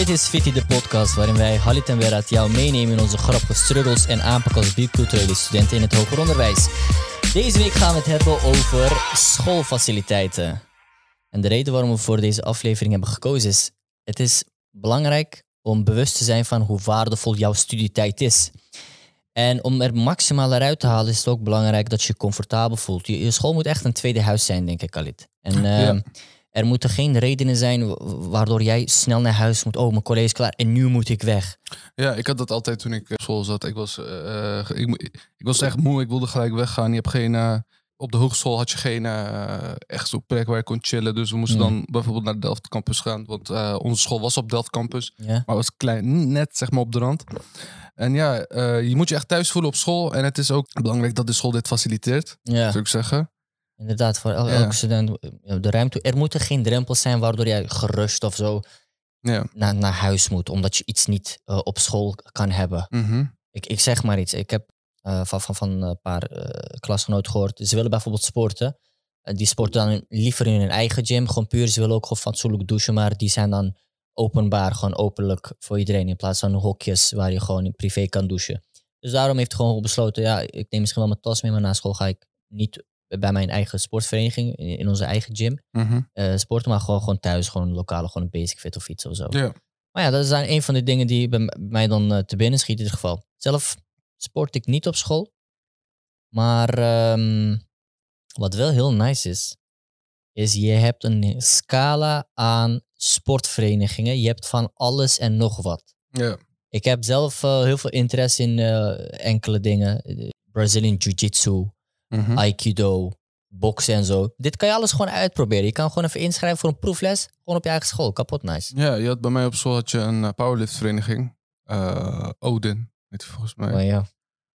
Dit is Fitty de podcast waarin wij Halit en Berat jou meenemen in onze grappige struggles en aanpak als biculturele studenten in het hoger onderwijs. Deze week gaan we het hebben over schoolfaciliteiten. En de reden waarom we voor deze aflevering hebben gekozen is, het is belangrijk om bewust te zijn van hoe waardevol jouw studietijd is. En om er maximaal eruit te halen is het ook belangrijk dat je je comfortabel voelt. Je, je school moet echt een tweede huis zijn, denk ik, Khalid. En Ja. Eh, er moeten geen redenen zijn wa- waardoor jij snel naar huis moet. Oh, mijn college is klaar en nu moet ik weg. Ja, ik had dat altijd toen ik op school zat. Ik was, eh, eh, ik, ik was echt moe, ik wilde gelijk weggaan. Je hebt geen, eh, op de hogeschool had je geen eh, echt zo'n plek waar je kon chillen. Dus we moesten Ja. dan bijvoorbeeld naar de Delft campus gaan. Want eh, onze school was op Delft campus. Ja? Maar was klein, net zeg maar op de rand. En ja, eh, je moet je echt thuis voelen op school. En het is ook belangrijk dat de school dit faciliteert, Ja, zou ik zeggen. Inderdaad. Voor el- Ja. elke student. eh, De ruimte, er moeten geen drempels zijn waardoor jij gerust of zo Ja. naar, naar huis moet. Omdat je iets niet eh, op school kan hebben. Mhm. Ik, ik zeg maar iets. Ik heb eh, van, van, van een paar eh, klasgenoten gehoord. Ze willen bijvoorbeeld sporten. En die sporten dan liever in hun eigen gym. Gewoon puur, ze willen ook gewoon fatsoenlijk douchen. Maar die zijn dan openbaar, gewoon openlijk voor iedereen. In plaats van hokjes waar je gewoon in privé kan douchen. Dus daarom heeft hij gewoon besloten, ja, ik neem misschien wel mijn tas mee. Maar na school ga ik niet bij mijn eigen sportvereniging, in, in onze eigen gym, Mhm. eh, sporten. Maar gewoon, gewoon thuis, gewoon lokaal, gewoon een basic fit of iets of zo. Ja. Maar ja, dat is dan een van de dingen die bij mij dan eh, te binnen schiet in ieder geval. Zelf sport ik niet op school. Maar ehm, wat wel heel nice is, is je hebt een scala aan sportverenigingen. Je hebt van alles en nog wat. Ja. Ik heb zelf eh, heel veel interesse in enkele dingen. Brazilian Jiu-Jitsu, Mhm. Aikido, boksen en zo. Dit kan je alles gewoon uitproberen. Je kan gewoon even inschrijven voor een proefles. Gewoon op je eigen school. Kapot nice. Ja, je had bij mij op school had je een eh, powerliftvereniging. Eh, Odin, heet hij volgens mij. Maar ja.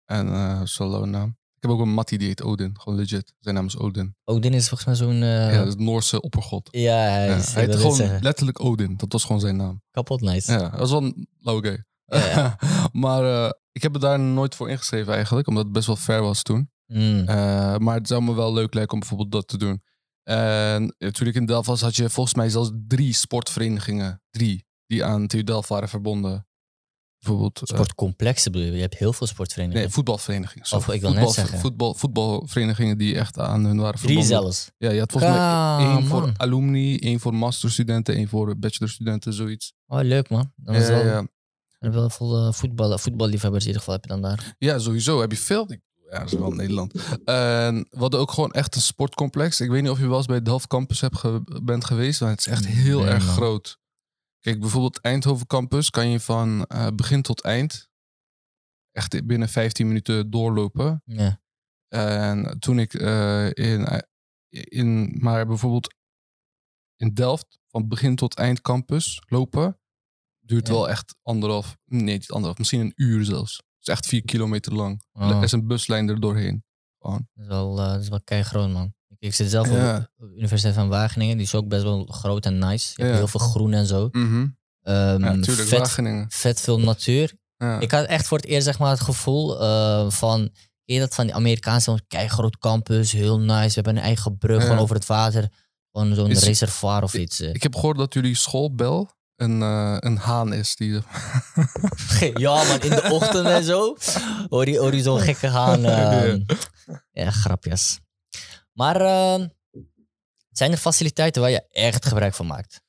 En uh, solo naam. Ik heb ook een mattie die heet Odin. Gewoon legit. Zijn naam is Odin. Odin is volgens mij zo'n... ja, dat het Noorse oppergod. Ja, hij Ja, heet gewoon zeggen, letterlijk Odin. Dat was gewoon zijn naam. kapot nice. Ja, dat was wel een gay. Ja, ja. maar ik heb me daar nooit voor ingeschreven eigenlijk. Omdat het best wel ver was toen. Mm. Eh, maar het zou me wel leuk lijken om bijvoorbeeld dat te doen. En toen ik in Delft was, had je volgens mij zelfs drie sportverenigingen. Drie. Die aan TU Delft waren verbonden. Bijvoorbeeld... eh, Sportcomplexen bedoel je? Je hebt heel veel sportverenigingen. Nee, voetbalverenigingen. Of, ik wil net zeggen. Voetbal, voetbalverenigingen die echt aan hun waren Drie verbonden. zelfs. Ja, je had volgens mij één voor alumni, één voor masterstudenten, één voor bachelorstudenten, zoiets. Oh, leuk man. Dan Ja, wel, ja. wel veel eh, voetbal, voetballiefhebbers in ieder geval heb je dan daar. ja, sowieso. Heb je veel? Ik- Ja, dat is wel Nederland. En we hadden ook gewoon echt een sportcomplex. Ik weet niet of je wel eens bij het Delft Campus hebt ge- bent geweest, maar het is echt heel Nee, erg man. groot. Kijk, bijvoorbeeld Eindhoven Campus kan je van eh, begin tot eind echt binnen 15 minuten doorlopen. Ja. En toen ik eh, in, in, maar bijvoorbeeld in Delft, van begin tot eind campus lopen, duurt Ja. wel echt anderhalf, nee, niet anderhalf, misschien een uur zelfs. Het is echt vier kilometer lang. Oh, Er is een buslijn er doorheen. Dat is wel, eh, dat is wel kei groot man. Ik, ik zit zelf Ja. op de Universiteit van Wageningen. Die is ook best wel groot en nice. Je hebt Ja. heel veel groen en zo. Ja, natuurlijk, vet, Wageningen. vet veel natuur. Ik had echt voor het eerst zeg maar, het gevoel eh, van... Ken je dat van die Amerikaanse kei groot campus, heel nice. We hebben een eigen brug gewoon over het water. Gewoon zo'n reservoir of iets. eh. Ik heb gehoord dat jullie schoolbel een, eh, een haan is. Die, ja man, in de ochtend en zo. Hoor je, hoor je zo'n gekke haan. ehm. ja, grapjes. Maar ehm, zijn er faciliteiten waar je echt gebruik van maakt?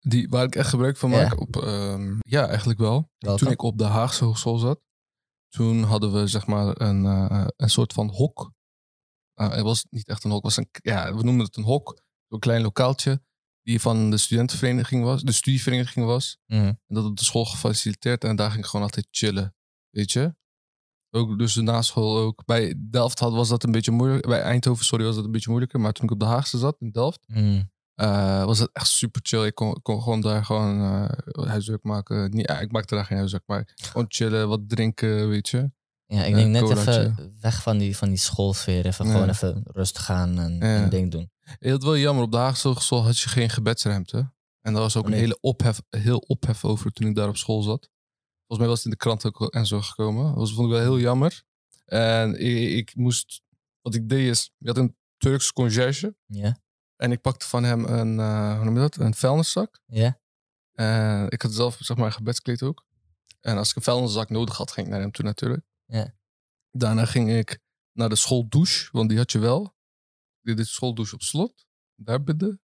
die, waar ik echt gebruik van Ja. maak? Op, ehm, ja, eigenlijk wel. Welke? Toen ik op de Haagse Hogeschool zat, toen hadden we zeg maar een, eh, een soort van hok. Eh, het was niet echt een hok, was een, ja, we noemen het een hok. Een klein lokaaltje die van de studentenvereniging was, de studievereniging was. Mhm. En dat op de school gefaciliteerd en daar ging ik gewoon altijd chillen, weet je. Ook dus de naschool ook. Bij Delft had, was dat een beetje moeilijk. Bij Eindhoven, sorry, was dat een beetje moeilijker. Maar toen ik op de Haagse zat, in Delft, Mhm. eh, was het echt super chill. Ik kon, kon gewoon daar gewoon eh huiswerk maken. Niet, ja, ik maakte daar geen huiswerk, maar gewoon chillen, wat drinken, weet je. Ja, ik denk net even weg van die, van die schoolsfeer. Even Ja. gewoon even rustig gaan en Ja. een ding doen. Het wel jammer, op de Haagse Hogeschool had je geen gebedsruimte. En daar was ook Oh, nee. een hele ophef, heel ophef over toen ik daar op school zat. Volgens mij was het in de krant ook en zo gekomen. Dat was, vond ik wel heel jammer. En ik, ik moest, wat ik deed is, je had een Turks conciërge. Ja, En ik pakte van hem een, eh, hoe noem je dat? Een vuilniszak. ja. En ik had zelf zeg maar een gebedskleed ook. En als ik een vuilniszak nodig had, ging ik naar hem toe natuurlijk. Ja. Daarna ging ik naar de schooldouche, want die had je wel. Dit is schooldouche op slot. Daar bidden.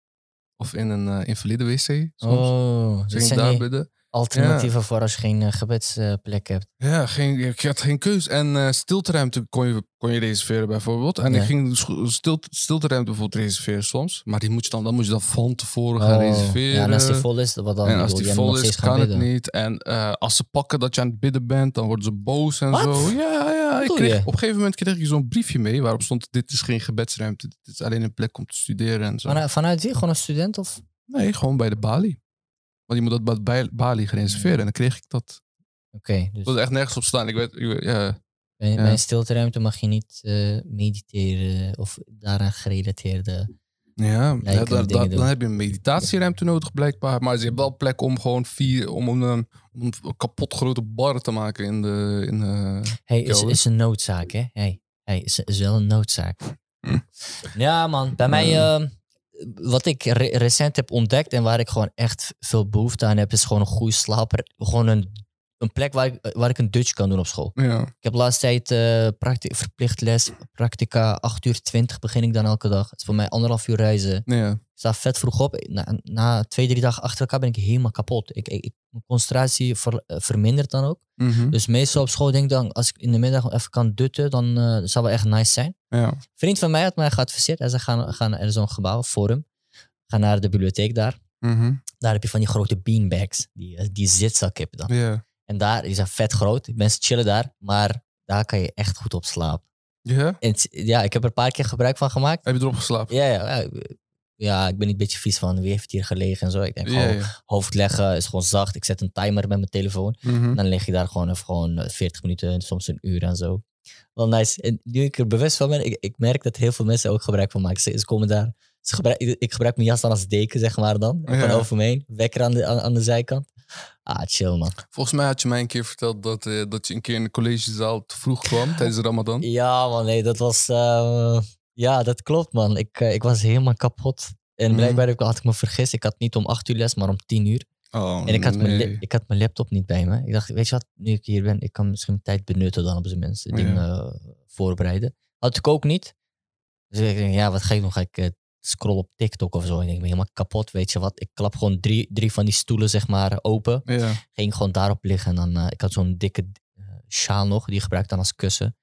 Of in een eh, invalide wc soms. Oh, dat ging zijn daar bidden. Alternatieven voor als je geen eh, gebedsplek hebt. Ja, geen, ik had geen keus. En eh stilteruimte kon je, kon je reserveren bijvoorbeeld. En Ja. ik ging stilte, stilteruimte bijvoorbeeld reserveren soms. Maar die moet je dan, dan moet je dan van tevoren gaan Oh, reserveren. Ja, en als die vol is, wat dan? en als die vol is, kan het niet. En eh, als ze pakken dat je aan het bidden bent, dan worden ze boos en zo. Ja, ja. Ik kreeg, op een gegeven moment kreeg ik zo'n briefje mee waarop stond: Dit is geen gebedsruimte. Dit is alleen een plek om te studeren en zo. Vanuit, vanuit wie? Gewoon een student? Of? Nee, gewoon bij de balie. Want je moet dat bij de balie gaan reserveren. En dan kreeg ik dat. Oké, dus Ik wilde echt nergens op staan. Ik weet, ik ja. bij, ja. bij een stilteruimte mag je niet eh, mediteren of daaraan gerelateerde... Ja, dan, heb je een meditatieruimte nodig blijkbaar. Maar ze hebben wel plek om gewoon vier, om een, om een kapot grote bar te maken in de... In de Hey, is, is een noodzaak, hè? Hey, hey is, is wel een noodzaak. Hm. Ja, man. Bij mij, eh, wat ik re- recent heb ontdekt en waar ik gewoon echt veel behoefte aan heb, is gewoon een goede slaper. Gewoon een, een plek waar ik, waar ik een Dutch kan doen op school. ja. Ik heb de laatste tijd eh, practi- verplicht les, practica, 8 uur 20 begin ik dan elke dag. Het is voor mij anderhalf uur reizen. ja. Ik sta vet vroeg op. Na, na twee, drie dagen achter elkaar ben ik helemaal kapot. Ik, ik, mijn concentratie ver- eh, vermindert dan ook. Mhm. Dus meestal op school denk ik dan, als ik in de middag even kan dutten, dan eh, zou wel echt nice zijn. ja. Vriend van mij had mij geadviseerd. Hij zei, gaan, gaan is zo'n gebouw, forum. Ga naar de bibliotheek daar. Mhm. Daar heb je van die grote beanbags. Die, eh, die zitzak heb je dan. En daar, die zijn vet groot. Mensen chillen daar. Maar daar kan je echt goed op slapen. Ja? En het- ja, ik heb er een paar keer gebruik van gemaakt. Heb je erop geslapen? Ja, ja, ja. Ja, ik ben niet een beetje vies van wie heeft hier gelegen en zo. Ik denk gewoon, hoofd leggen is gewoon zacht. Ik zet een timer met mijn telefoon. Mhm. En dan lig je daar gewoon even gewoon eh, 40 minuten, soms een uur en zo. Wel nice. En nu ik er bewust van ben, ik, ik merk dat heel veel mensen ook gebruik van maken. Ze, ze komen daar. Ze gebruik, ik, ik gebruik mijn jas dan als deken, zeg maar dan. Ja. Van over me heen. Wekker aan de, aan, aan de zijkant. Ah, chill man. Volgens mij had je mij een keer verteld dat, eh, dat je een keer in de collegezaal te vroeg kwam tijdens de Ramadan. Ja man, nee, dat was... eh, ja, dat klopt man. Ik, eh, ik was helemaal kapot. En Mhm. blijkbaar heb ik- had ik me vergist. Ik had niet om 8 uur les, maar om 10 uur. Oh, En ik had, mijn, nee. ik had mijn laptop niet bij me. Ik dacht, weet je wat, nu ik hier ben, ik kan misschien mijn tijd benutten dan op zijn minst. Ja. Dingen eh, voorbereiden. Had ik ook niet. Dus ik denk, ja, wat ga ik doen? Ga ik scrollen op TikTok of zo? Ik denk, ik ben helemaal kapot, weet je wat. Ik klap gewoon drie, drie van die stoelen, zeg maar, open. Ja. Ging gewoon daarop liggen. En dan, eh, ik had zo'n dikke eh, sjaal nog, die gebruik ik dan als kussen.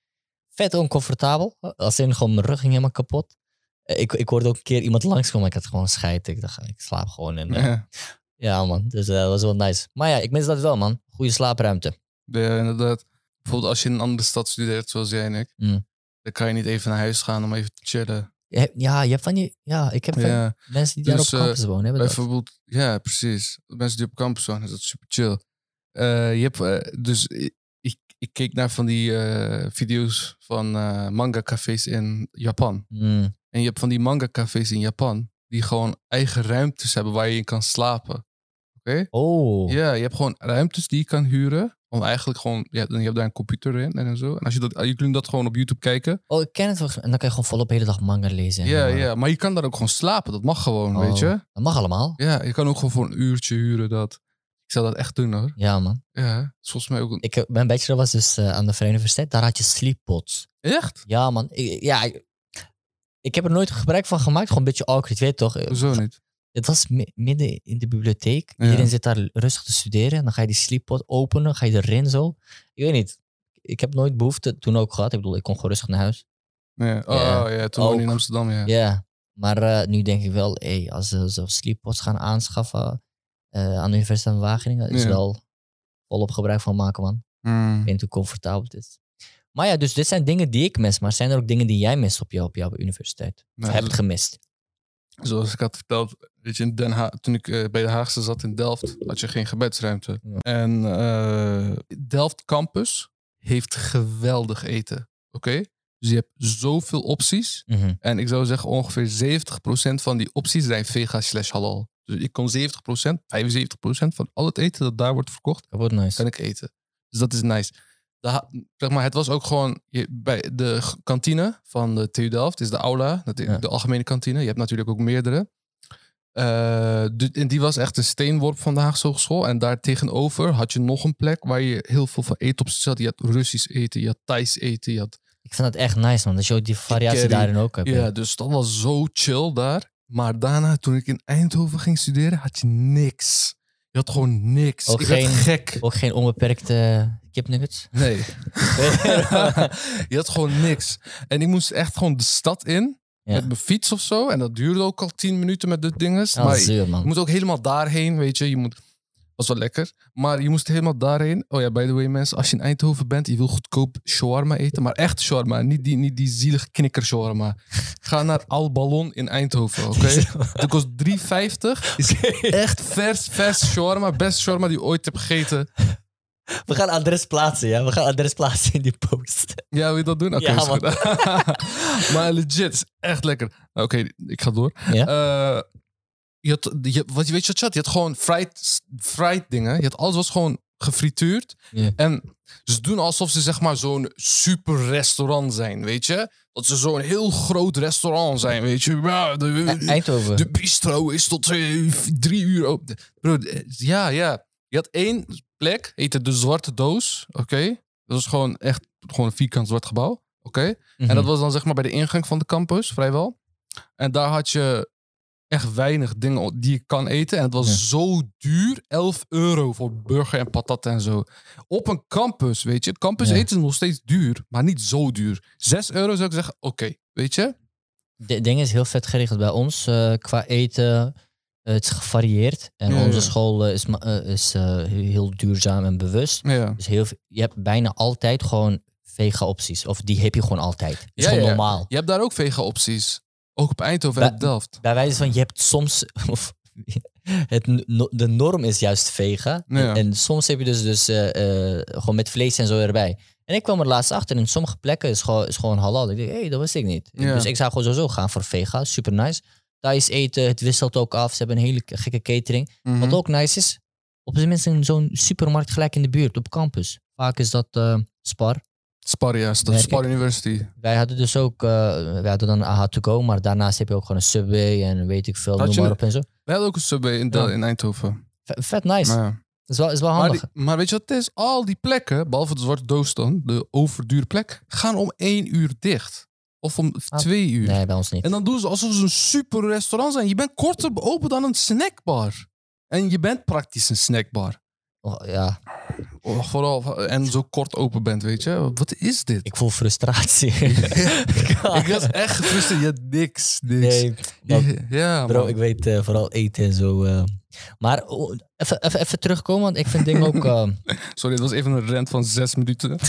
Vet oncomfortabel. Als in gewoon mijn rug ging helemaal kapot. Eh, Ik, ik hoorde ook een keer iemand langskomen. Ik had gewoon scheid. Ik dacht, ik slaap gewoon. En, Ja. ja, man. Dus dat was wel nice. Maar ja, ik mis dat wel, man. Goede slaapruimte. Ja, inderdaad. Bijvoorbeeld als je in een andere stad studeert, zoals jij en ik, Mm. dan kan je niet even naar huis gaan om even te chillen. Je hebt- Ja, je hebt van die... Ja, ik heb van Ja, mensen die daar Dus, op eh, campus wonen. Hebben dat. bijvoorbeeld, ja, precies. Mensen die op campus wonen, is dat super chill. Eh, je hebt, eh, dus ik, ik, ik keek naar van die eh, video's van eh, manga cafés in Japan. Mm. En je hebt van die manga cafés in Japan die gewoon eigen ruimtes hebben waar je in kan slapen. Oké? Oh. Ja, je hebt gewoon ruimtes die je kan huren. Om eigenlijk gewoon, ja, je hebt daar een computer in en zo. En als je dat, je kunt dat gewoon op YouTube kijken. Oh, ik ken het wel. En dan kan je gewoon volop de hele dag manga lezen. en, Ja, eh, ja, maar je kan daar ook gewoon slapen. Dat mag gewoon, Oh. weet je. Dat mag allemaal. Ja, je kan ook gewoon voor een uurtje huren dat. Ik zou dat echt doen hoor. Ja, man. Ja, volgens mij ook een... Ik, heb- mijn bachelor was dus eh, aan de Vrije Universiteit. Daar had je sleeppots. Echt? Ja, man. Ik, ja, ik, ik heb er nooit gebruik van gemaakt. Gewoon een beetje awkward. Je weet toch? eh, Hoezo niet? Het was mi- midden in de bibliotheek. Ja. Iedereen zit daar rustig te studeren. En dan ga je die sleeppot openen. Ga je erin zo. Ik weet niet. Ik heb nooit behoefte toen ook gehad. Ik bedoel, ik kon gewoon rustig naar huis. Ja. Oh Ja, ja, toen in. Amsterdam, ja. Ja. Maar eh, nu denk ik wel, hey, als ze zo sleeppots gaan aanschaffen eh, aan de Universiteit van Wageningen, is Ja. wel volop gebruik van maken, man. Hmm. Ik weet hoe comfortabel het is. Maar ja, dus dit zijn dingen die ik mis. Maar zijn er ook dingen die jij mist op, jou, op jouw universiteit? Of Nou, hebt gemist? Zoals ik had verteld, weet je, in Den Haag, toen ik eh, bij de Haagse zat in Delft, had je geen gebedsruimte. Ja. En eh, Delft Campus heeft geweldig eten. Oké? Dus je hebt zoveel opties. Mhm. En ik zou zeggen, ongeveer 70% van die opties zijn vega slash halal. Dus ik kon 70%, 75% van al het eten dat daar wordt verkocht, Dat wordt nice. kan ik eten. Dus dat is nice. De, zeg maar, het was ook gewoon je, bij de kantine van de TU Delft, is de aula, dat is Ja. de algemene kantine. Je hebt natuurlijk ook meerdere. Eh, de- en die was echt een steenworp van de Haagse Hogeschool. En daar tegenover had je nog een plek waar je heel veel van eten op zat. Je had Russisch eten, je had Thais eten, je had Ik vind dat echt nice, man. Dat je ook die variatie daarin ook hebt. Ja, dus dat was zo chill daar. Maar daarna, toen ik in Eindhoven ging studeren, had je niks. Je had gewoon niks. Ook ik werd geen- gek. Ook geen onbeperkte kipnuggets. Nee. je had gewoon niks. En ik moest echt gewoon de stad in. Ja. Met mijn fiets of zo. En dat duurde ook al tien minuten met de dinges. Ah, maar zuur, je man. moet ook helemaal daarheen, weet je. Je moet... was wel lekker. Maar je moest helemaal daarheen. Oh ja, by the way mensen. Als je in Eindhoven bent, je wil goedkoop shawarma eten. Maar echt shawarma. Niet die, niet die zielige knikker shawarma. Ga naar Al Ballon in Eindhoven, oké? Dat kost 3,50. Echt vers, vers shawarma. Best shawarma die je ooit hebt gegeten. We gaan adres plaatsen, ja. We gaan adres plaatsen in die post. Ja, wil je dat doen? Oké, Ja, maar legit, is echt lekker. Oké, ik ga door. Ja? Eh, je had, je, wat, weet je wat je had? Je had gewoon fried, fried dingen. Je had alles was gewoon gefrituurd. En ze doen alsof ze zeg maar zo'n super restaurant zijn, weet je? Dat ze zo'n heel groot restaurant zijn, weet je? Ja, de, E- Eindhoven. de bistro is tot eh, drie uur open. Bro, eh, ja, ja. Je had één plek, heette de Zwarte Doos, oké? Dat was gewoon echt gewoon een vierkant zwart gebouw, oké? Mhm. En dat was dan zeg maar bij de ingang van de campus, vrijwel. En daar had je echt weinig dingen die je kan eten. En het was Ja. zo duur, 11 euro voor burger en patat en zo. Op een campus, weet je. Campus Ja. eten is nog steeds duur, maar niet zo duur. 6 euro zou ik zeggen, oké, weet je? Het ding is heel vet geregeld bij ons eh, qua eten. Eh, het is gevarieerd. En Ja, onze ja. school eh, is, eh, is heel duurzaam en bewust. Ja. Dus heel, je hebt bijna altijd gewoon vega-opties. Of die heb je gewoon altijd. Dat is gewoon normaal. Je hebt daar ook vega-opties. Ook op Eindhoven en Delft. Bij wijze van, je hebt soms... Of, het, no- de norm is juist vega. En, en soms heb je dus, dus gewoon met vlees en zo erbij. En ik kwam er laatst achter. In sommige plekken is gewoon, is gewoon halal. Ik dacht, hé, hey, dat wist ik niet. Dus ik zou gewoon sowieso gaan voor vega. Super nice. Thais eten, het wisselt ook af. Ze hebben een hele gekke catering. Mhm. Wat ook nice is, op zijn minst in zo'n supermarkt gelijk in de buurt, op campus. Vaak is dat eh, Spar. Spar, ja. Dat. Spar University. Wij hadden dus ook, eh, wij hadden dan AH to go, maar daarnaast heb je ook gewoon een Subway en weet ik veel, Had noem je maar op en zo. We hadden ook een subway in, Ja. in Eindhoven. V- vet nice. Ja. Dat is wel, is wel Maar, handig. die- maar weet je wat het is? Al die plekken, behalve de Zwarte Doos dan, de overdure plek, gaan om één uur dicht. Of om Ah, twee uur. Nee, bij ons niet. En dan doen ze alsof ze een super restaurant zijn. Je bent korter open dan een snackbar. En je bent praktisch een snackbar. Oh, ja, Oh, vooral, en zo kort open bent, weet je. Wat is dit? ik voel frustratie. Ik was echt gefrustreerd. Je had niks, niks. nee, maar ja, bro, man. ik weet eh, vooral eten en zo. eh. Maar oh, even, even, even terugkomen, want ik vind ding ook... eh, Sorry, het was even een rent van zes minuten.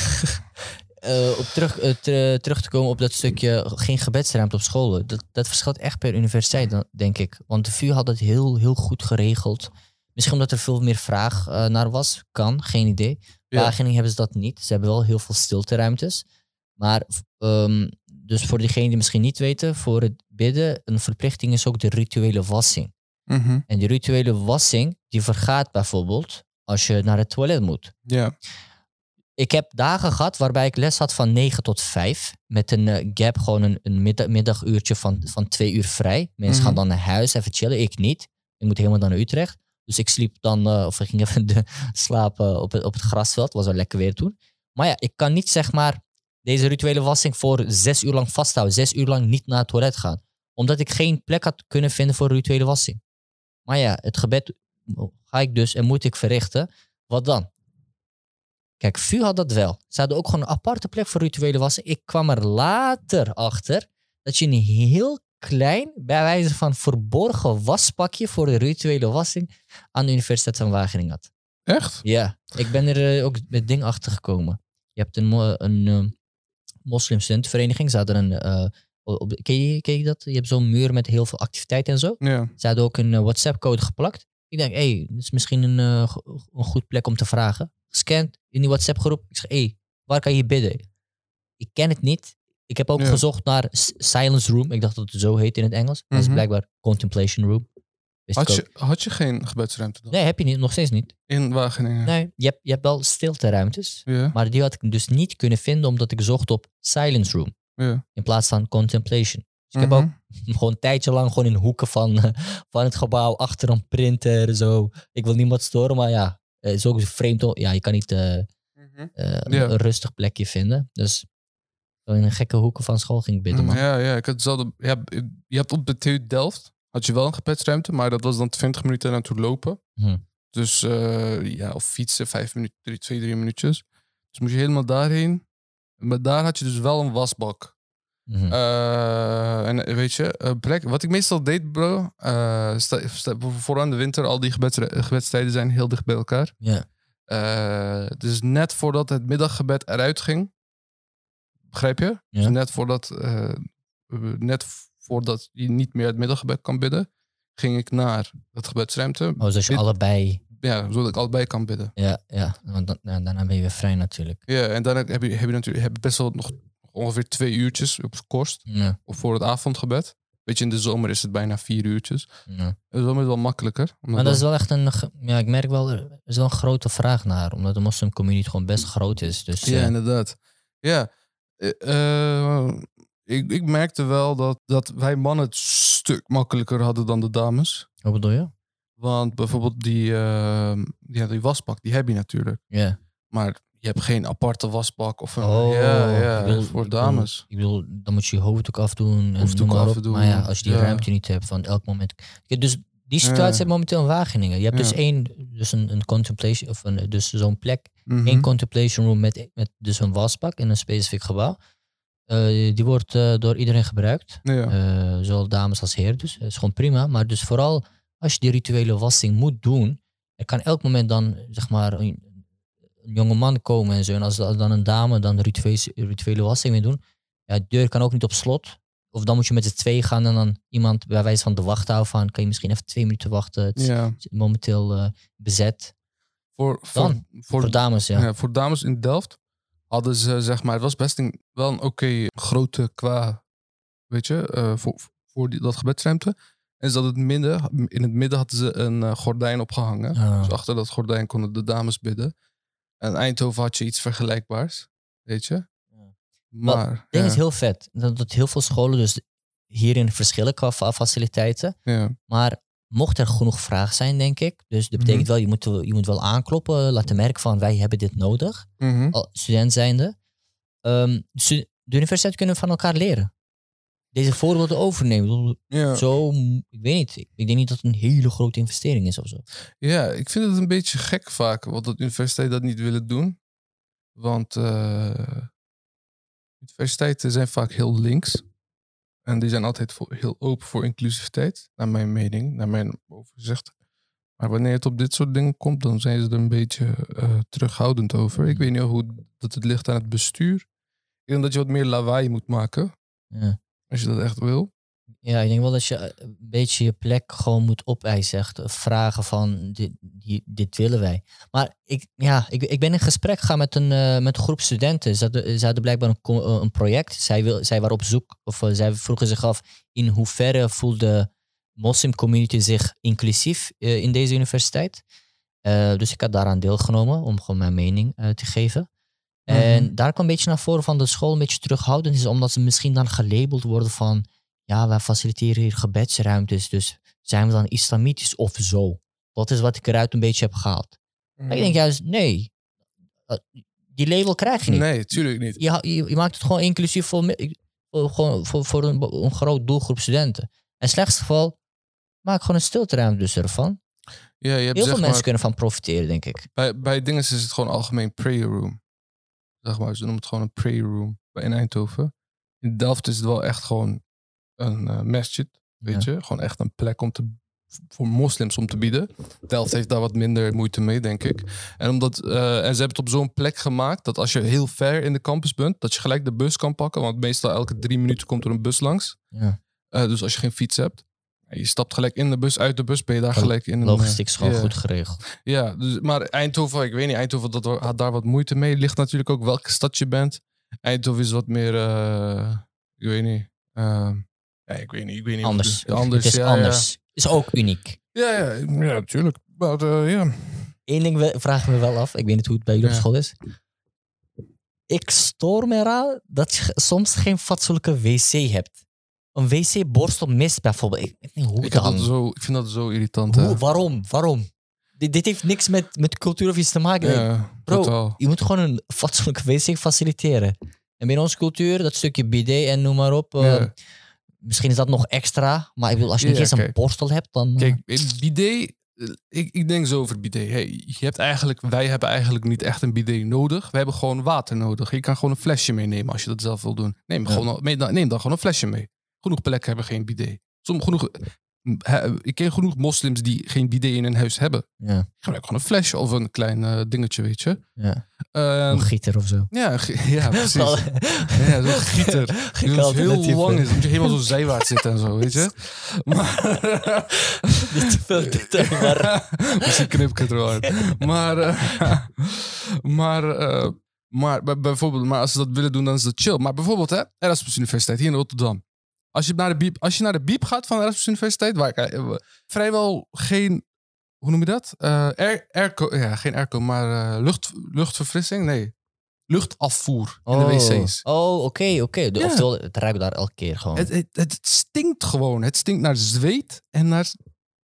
Eh, op terug, eh, ter- terug te komen op dat stukje geen gebedsruimte op scholen. Dat, dat verschilt echt per universiteit, denk ik. Want de VU had het heel, heel goed geregeld. Misschien omdat er veel meer vraag eh, naar was. Kan, geen idee. Ja. Wageningen hebben ze dat niet. Ze hebben wel heel veel stilteruimtes. Maar, ehm, dus voor diegenen die misschien niet weten, voor het bidden, een verplichting is ook de rituele wassing. Mhm. En die rituele wassing, die vergaat bijvoorbeeld als je naar het toilet moet. Ja. Ik heb dagen gehad waarbij ik les had van 9 tot 5. Met een eh, gap, gewoon een, een middag, middaguurtje van, van twee uur vrij. Mensen Mhm. gaan dan naar huis, even chillen. Ik niet. Ik moet helemaal dan naar Utrecht. Dus ik sliep dan, eh, of ik ging even de, slapen op het, op het grasveld. Was wel lekker weer toen. Maar ja, ik kan niet zeg maar deze rituele wassing voor zes uur lang vasthouden. Zes uur lang niet naar het toilet gaan. Omdat ik geen plek had kunnen vinden voor rituele wassing. Maar ja, het gebed ga ik dus en moet ik verrichten. Wat dan? Kijk, VU had dat wel. Ze hadden ook gewoon een aparte plek voor rituele wassing. Ik kwam er later achter dat je een heel klein, bij wijze van verborgen waspakje voor de rituele wassing aan de Universiteit van Wageningen had. Echt? Ja, ik ben er eh, ook met ding achter gekomen. Je hebt een, een moslimstudentenvereniging. Ze hadden een, eh, op, ken, je, ken je dat? Je hebt zo'n muur met heel veel activiteiten en zo. Ja. Ze hadden ook een eh, WhatsApp-code geplakt. Ik denk, hé, hey, dit is misschien een, go- een goed plek om te vragen. Gescand in die WhatsApp-groep. Ik zeg, hé, hey, waar kan je bidden? Ik ken het niet. Ik heb ook Ja. gezocht naar Silence Room. Ik dacht dat het zo heet in het Engels. Dat is Mhm. blijkbaar Contemplation Room. Wist Had je, had je geen gebedsruimte dan? Nee, heb je niet. Nog steeds niet. In Wageningen? Nee, je hebt, je hebt wel stilteruimtes. Ja. Maar die had ik dus niet kunnen vinden omdat ik zocht op Silence Room. In plaats van Contemplation. Dus ik heb Mhm. ook gewoon een tijdje lang gewoon in hoeken van, van het gebouw achter een printer. Zo. Ik wil niemand storen, maar ja, het is ook vreemd. om- Ja, je kan niet eh, eh, een- Ja. een rustig plekje vinden. Dus in een gekke hoeken van school ging ik bidden, man. Mm, Ja, ja, ik had hetzelfde. Ja, je hebt op de TU Delft had je wel een gebedsruimte, maar dat was dan 20 minuten naartoe lopen. Hm. Dus eh, ja, of fietsen, vijf minuten, drie, twee, drie minuutjes. Dus moest je helemaal daarheen. Maar daar had je dus wel een wasbak. Mhm. Eh, en weet je, plek, wat ik meestal deed, bro. sta- vooral in de winter, al die gebeds, gebedstijden zijn heel dicht bij elkaar. ja. Eh, dus net voordat het middaggebed eruit ging. Begrijp je? Ja. Dus net voordat, net voordat je niet meer het middaggebed kan bidden, ging ik naar het gebedsruimte. Oh, dus je allebei... Ja, zodat ik allebei kan bidden. Ja, ja. Want dan, ja, daarna ben je weer vrij natuurlijk. Ja, en dan heb je, heb je natuurlijk heb je best wel nog ongeveer twee uurtjes op kost. Ja, Of voor het avondgebed. Weet je, in de zomer is het bijna vier uurtjes. ja. Zomer is het wel makkelijker. Maar dat is wel echt een... Ja, ik merk wel, er is wel een grote vraag naar. Omdat de moslimcommunity gewoon best groot is. Dus Ja, eh, inderdaad. Ja, eh, eh, ik, ik merkte wel dat, dat wij mannen het stuk makkelijker hadden dan de dames. wat bedoel je? Want bijvoorbeeld die, eh, ja, die wasbak, die heb je natuurlijk. Ja. Maar je hebt geen aparte wasbak of een... Oh, ja, ja, bedoel- voor dames. Ik bedoel, dan moet je je hoofddoek afdoen. En Hoofddoek maar op. afdoen, Maar ja, als je die ja. ruimte niet hebt van elk moment. Dus die situatie heb momenteel in Wageningen. Je hebt dus één, dus een, een contemplation, of een, dus zo'n plek. Mhm. één contemplation room met, met dus een wasbak in een specifiek gebouw. Eh, die wordt eh, door iedereen gebruikt. Eh, zowel dames als heren. Dus dat is gewoon prima. Maar dus vooral als je die rituele wassing moet doen. Er kan elk moment dan zeg maar een jonge man komen en zo. En als, als dan een dame dan de rituele, wassing wil doen. Ja, de deur kan ook niet op slot. Of dan moet je met z'n twee gaan en dan iemand bij wijze van de wachthouden van. Kan je misschien even twee minuten wachten. Het is momenteel eh, bezet. Voor, voor, Dan, voor, Voor dames, ja. ja, voor dames in Delft hadden ze, zeg maar, het was best een, wel een oké grote qua, weet je, eh, voor, voor die, dat gebedsruimte. En ze hadden het midden, in het midden hadden ze een eh, gordijn opgehangen. Ah. Dus achter dat gordijn konden de dames bidden. En in Eindhoven had je iets vergelijkbaars, weet je. Maar, Het ding ja, is heel vet. Dat, dat heel veel scholen dus hierin verschillen qua fa- faciliteiten. ja, Maar mocht er genoeg vraag zijn, denk ik. Dus dat betekent Mhm. wel, je moet, je moet wel aankloppen. Laten merken van, wij hebben dit nodig. Al student zijnde. Stu- de universiteit kunnen van elkaar leren. Deze voorbeelden overnemen. Ja. Zo, ik weet niet. Ik denk niet dat het een hele grote investering is of zo. Ja, ik vind het een beetje gek vaak, wat de universiteiten dat niet willen doen. Want eh, universiteiten zijn vaak heel links. En die zijn altijd voor, heel open voor inclusiviteit, naar mijn mening, naar mijn overzicht. Maar wanneer het op dit soort dingen komt, dan zijn ze er een beetje eh, terughoudend over. Ik weet niet hoe dat het ligt aan het bestuur. Ik denk dat je wat meer lawaai moet maken, Ja. Als je dat echt wil. Ja, ik denk wel dat je eh, een beetje je plek gewoon moet opeisen. Echt eh, vragen van, dit, dit willen wij. Maar ik, ja, ik, ik ben in gesprek gegaan met een, eh, met groep studenten. Ze hadden, blijkbaar een, een project. Zij, wil, zij waren op zoek, of zij vroegen zich af... in hoeverre voelt de moslimcommunity zich inclusief in deze universiteit. Dus ik had daaraan deelgenomen om gewoon mijn mening te geven. En Mhm. daar kwam een beetje naar voren van de school een beetje terughoudend is, omdat ze misschien dan gelabeld worden van ja, wij faciliteren hier gebedsruimtes, dus zijn we dan islamitisch of zo? Dat is wat ik eruit een beetje heb gehaald. Maar ik denk juist, nee, Eh, die label krijg je niet. Nee, tuurlijk niet. Je, je, je maakt het gewoon inclusief voor, gewoon voor, voor een, groot doelgroep studenten. En slechtste geval, maak gewoon een stilteruimte dus ervan. Ja, je hebt Heel veel maar, mensen kunnen van profiteren, denk ik. Bij, bij dingen is het gewoon algemeen prayer room. Zeg maar, ze noemen het gewoon een prayer room in Eindhoven. In Delft is het wel echt gewoon een masjid, weet je. Gewoon echt een plek om te, voor moslims om te bieden. Delft heeft daar wat minder moeite mee, denk ik. En, omdat, eh, en ze hebben het op zo'n plek gemaakt dat als je heel ver in de campus bent, dat je gelijk de bus kan pakken. Want meestal elke drie minuten komt er een bus langs. Ja. Eh, dus als je geen fiets hebt, je stapt gelijk in de bus, uit de bus ben je daar gelijk in. Logistiek eh, is gewoon ja. goed geregeld. Ja, dus, maar Eindhoven, ik weet niet, Eindhoven dat, had daar wat moeite mee. Ligt natuurlijk ook welke stad je bent. Eindhoven is wat meer, eh, ik weet niet. eh, ja, ik weet niet, ik weet niet. Anders. het- anders het is ja, ja. anders. Is ook uniek. Ja, ja, ja, natuurlijk. Maar eh, ja. Eén ding vraag me wel af. Ik weet niet hoe het bij jullie op school is. Ik stoor me eraan dat je soms geen fatsoenlijke wc hebt. Een wc-borstel mist bijvoorbeeld. Ik weet niet hoe Ik, dan. zo, ik vind dat zo irritant. hè. Hoe, waarom? Waarom? Dit, dit heeft niks met, met cultuur of iets te maken. Ja, Bro, totaal. Je moet gewoon een fatsoenlijke wc faciliteren. En binnen onze cultuur, dat stukje bidet en noem maar op. eh. Misschien is dat nog extra. Maar ik bedoel, als je niet Ja, eens een borstel hebt, dan... eh, Kijk, bidet. eh, Ik, ik denk zo over bidet. Hey, je hebt eigenlijk, wij hebben eigenlijk niet echt een bidet nodig. We hebben gewoon water nodig. Je kan gewoon een flesje meenemen als je dat zelf wil doen. Neem, Ja. gewoon, neem dan gewoon een flesje mee. Genoeg plekken hebben geen bidet. Sommige genoeg, he- ik ken genoeg moslims die geen bidet in hun huis hebben. ja, Gebruik gewoon een flesje of een klein eh, dingetje, weet je. ja. Ehm, een gieter of zo. ja, ja, precies. Ja, zo'n gieter. Die heel lang is. Moet je helemaal zo zijwaarts zitten en zo, weet je. Maar, Niet te veel detail, maar... Misschien knip ik het wel uit. Maar, eh, maar, eh, maar bij- bijvoorbeeld, maar als ze dat willen doen, dan is dat chill. Maar bijvoorbeeld, hè, Erasmus Universiteit hier in Rotterdam. Als je naar de biep, als je naar de biep gaat van Erasmus Universiteit, waar ik eh, vrijwel geen, hoe noem je dat? Eh air, airco, ja, geen airco, maar eh, lucht, luchtverfrissing, nee, luchtafvoer in de wc's. Oh, oké, oké. De- Ja. Oftewel, het ruikt daar elke keer gewoon. Het, het, het stinkt gewoon. Het stinkt naar zweet en naar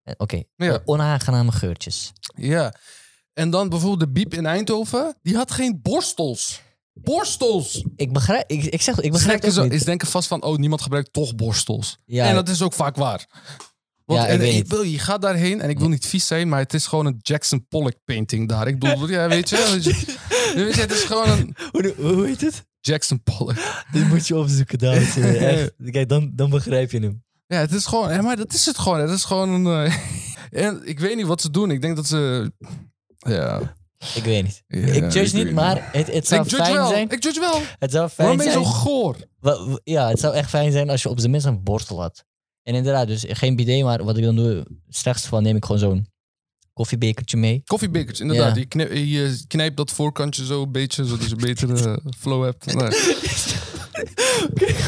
Eh, Oké, Ja. onaangename geurtjes. Ja. En dan bijvoorbeeld de Biep in Eindhoven. Die had geen borstels. Borstels! Ik begrijp, ik, ik zeg, ik begrijp het niet. is denken vast van, oh, niemand gebruikt toch borstels. Ja, En dat is ook vaak waar. Want, Ja, ik en, weet ik wil, je gaat daarheen en ik wil niet vies zijn, maar het is gewoon een Jackson Pollock painting daar. Ik bedoel, ja, weet je, weet je, weet je, het is gewoon een hoe, hoe heet het? Jackson Pollock. Dit moet je opzoeken, dames en heren. Echt. Kijk, dan, dan begrijp je hem. Ja, het is gewoon, maar dat is het gewoon. Het is gewoon een, eh, en ik weet niet wat ze doen. Ik denk dat ze, ja. Ik weet niet. ja, ik judge niet, maar het, het zou Ik judge fijn wel. zijn. Ik judge wel. Het zou Waarom fijn ben je zo goor? Ja, het zou echt fijn zijn als je op zijn minst een borstel had. En inderdaad, dus geen bidet, maar wat ik dan doe, straks van neem ik gewoon zo'n koffiebekertje mee. Koffiebekers, inderdaad. Ja. Je, knip- je knijpt dat voorkantje zo een beetje, zodat je een betere flow hebt. Nee.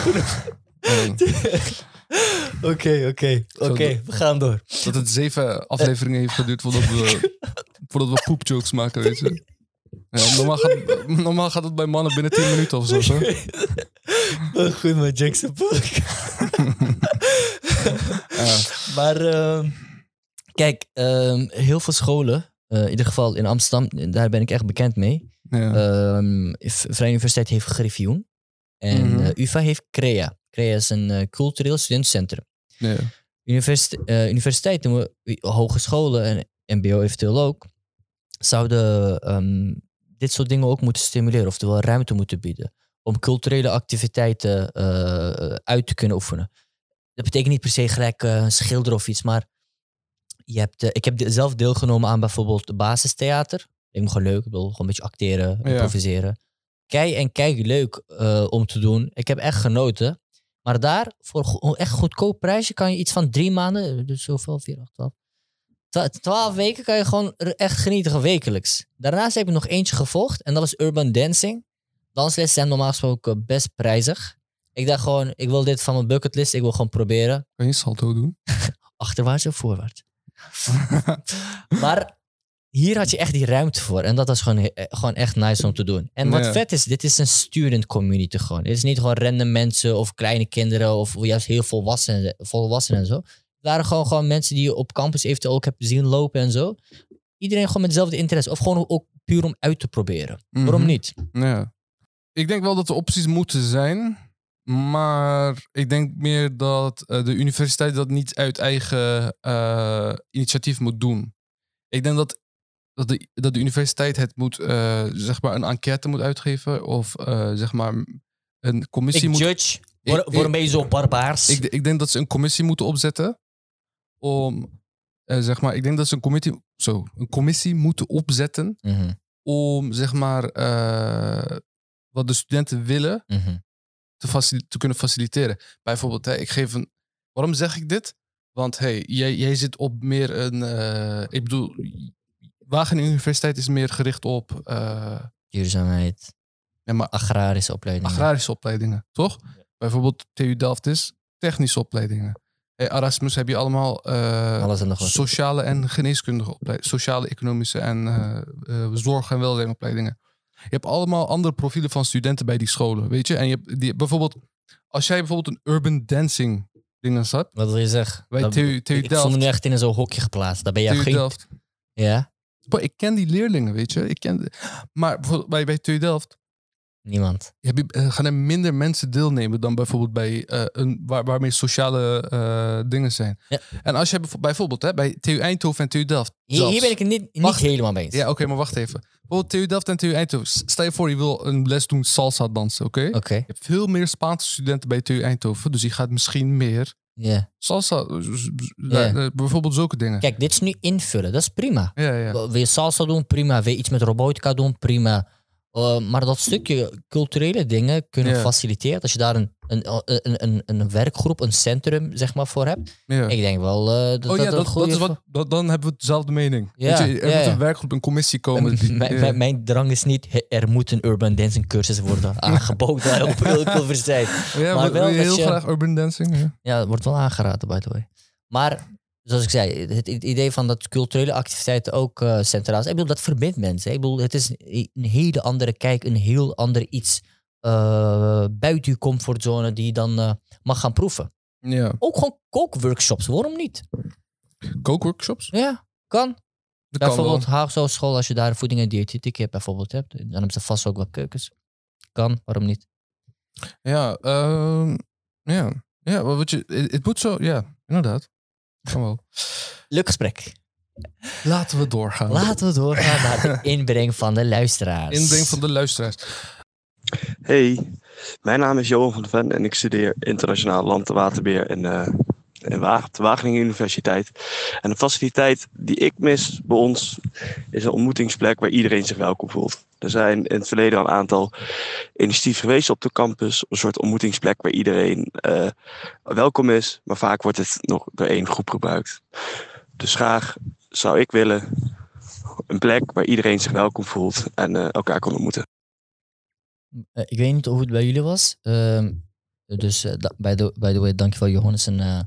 Nee. Oké, oké, oké. We gaan door. Dat het zeven afleveringen heeft geduurd voordat we, voordat we poepjokes maken, weet je. Ja, normaal, gaat, normaal gaat het bij mannen binnen 10 minuten of zo. zo. Goed met Jackson. Ja. Maar kijk, ehm, heel veel scholen, eh, in ieder geval in Amsterdam, daar ben ik echt bekend mee. Ja. Ehm, Vrije Universiteit heeft Griffioen. En Mhm. eh, UvA heeft CREA. Is een eh, cultureel studentencentrum. Ja. Universite- eh, universiteiten, hogescholen en MBO eventueel ook, zouden ehm, dit soort dingen ook moeten stimuleren, oftewel ruimte moeten bieden om culturele activiteiten eh, uit te kunnen oefenen. Dat betekent niet per se gelijk eh, schilderen of iets, maar je hebt, ik heb de- zelf deelgenomen aan bijvoorbeeld de basistheater. Ik me gewoon leuk, ik wil gewoon een beetje acteren, Ja. improviseren. Kei en kijk leuk om te doen. Ik heb echt genoten. Maar daar, voor go- echt goedkoop prijsje, kan je iets van drie maanden, dus zoveel, vier, acht, twaalf. twa- Twaalf weken kan je gewoon echt genieten wekelijks. Daarnaast heb ik nog eentje gevolgd en dat was Urban Dancing. Dansles zijn normaal gesproken best prijzig. Ik dacht gewoon, ik wil dit van mijn bucketlist, ik wil gewoon proberen. Kan je salto doen? Achterwaarts of voorwaarts. maar hier had je echt die ruimte voor. En dat was gewoon, eh, gewoon echt nice om te doen. En wat Ja. vet is, dit is een student community gewoon. Het is niet gewoon random mensen of kleine kinderen of juist heel volwassenen, volwassenen en zo. Het waren gewoon, gewoon mensen die je op campus eventueel ook hebt zien lopen en zo. Iedereen gewoon met dezelfde interesse. Of gewoon ook puur om uit te proberen. Waarom Mhm. niet? Ja. Ik denk wel dat er opties moeten zijn. Maar ik denk meer dat eh, de universiteit dat niet uit eigen eh, initiatief moet doen. Ik denk dat, dat, de, dat de universiteit het moet, eh, zeg maar, een enquête moet uitgeven. Of eh, zeg maar een commissie Ik moet. judge. Waar- ik- waarom ben je zo barbaars? Ik, ik denk dat ze een commissie moeten opzetten. Om, eh, zeg maar, ik denk dat ze een commissie, zo, een commissie moeten opzetten. Mhm, Om, zeg maar, wat de studenten willen mhm. te, kunnen faciliteren. Bijvoorbeeld, hè, ik geef een. Waarom zeg ik dit? Want hey, jij, jij zit op meer een. ik bedoel, Wageningen Universiteit is meer gericht op eh, Duurzaamheid. ja, maar Agrarische opleidingen. agrarische opleidingen, toch? Bijvoorbeeld TU Delft is technische opleidingen. Hey, Erasmus heb je allemaal en wat. sociale en geneeskundige opleidingen, sociale, economische en eh, zorg- en welzijnopleidingen. Je hebt allemaal andere profielen van studenten bij die scholen, weet je? En je hebt die, bijvoorbeeld, als jij bijvoorbeeld een urban dancing dingen zat. Wat wil je zeggen? Bij TU, TU ik ik me Delft. nu echt in zo'n hokje geplaatst. Daar ben je TU geen... Delft. Ja? Boy, ik ken die leerlingen, weet je. Ik ken, maar bijvoorbeeld bij, bij TU Delft Niemand. heb je, eh, gaan er minder mensen deelnemen dan bijvoorbeeld bij eh, een, waar, waarmee sociale eh, dingen zijn. Ja. En als je bijvo- bijvoorbeeld hè, bij TU Eindhoven en TU Delft. Hier, hier ben ik het niet, niet Wacht. helemaal mee eens. Ja, oké, maar wacht even. Bijvoorbeeld TU Delft en TU Eindhoven. Stel je voor, je wil een les doen salsa dansen, oké? Oké. Je hebt veel meer Spaanse studenten bij TU Eindhoven, dus die gaat misschien meer Ja. salsa, Ja. eh, bijvoorbeeld zulke dingen. Kijk, dit is nu invullen. Dat is prima. Ja, ja. Wil je salsa doen? Prima. Wil je iets met robotica doen? Prima. Uh, maar dat stukje culturele dingen kunnen Ja. faciliteren. Als je daar een, een, een, een, een werkgroep, een centrum zeg maar, voor hebt. ja. Ik denk wel uh, dat oh ja, dat, dat, is wat, dat, dan hebben we dezelfde mening. Weet je, er moet een werkgroep, een commissie komen. die- mijn, mijn, drang is niet, er moet een urban dancing cursus worden aangeboden op heel universiteit. ja, maar wel heel je- graag urban dancing. Ja. Ja, dat wordt wel aangeraden, by the way. Maar, zoals ik zei, het, idee van dat culturele activiteiten ook eh, centraal zijn. Ik bedoel, dat verbindt mensen. Ik bedoel, het is een, een hele andere kijk, een heel ander iets eh, buiten je comfortzone die je dan eh, mag gaan proeven. ja. Ook gewoon kookworkshops, waarom niet? Kookworkshops? Ja, kan. Dat bijvoorbeeld Haagse School, als je daar voeding en diëtetiek hebt bijvoorbeeld hebt, dan hebben ze vast ook wel keukens. Kan, waarom niet? Ja, ehm, ja. Wat je, het moet zo, ja, inderdaad. Kan wel. Leuk gesprek. Laten we doorgaan. Laten we doorgaan naar de inbreng van de luisteraars. Inbreng van de luisteraars. Hey, mijn naam is Johan van der Ven en ik studeer internationaal land- en waterbeheer in, eh, de Wageningen Universiteit. En de faciliteit die ik mis bij ons is een ontmoetingsplek waar iedereen zich welkom voelt. Er zijn in het verleden al een aantal initiatieven geweest op de campus. Een soort ontmoetingsplek waar iedereen eh, welkom is, maar vaak wordt het nog door één groep gebruikt. Dus graag zou ik willen een plek waar iedereen zich welkom voelt en eh, elkaar kan ontmoeten. Eh, ik weet niet hoe het bij jullie was. Ehm, dus eh, da- by, the, way, dankjewel Johannes, een eh,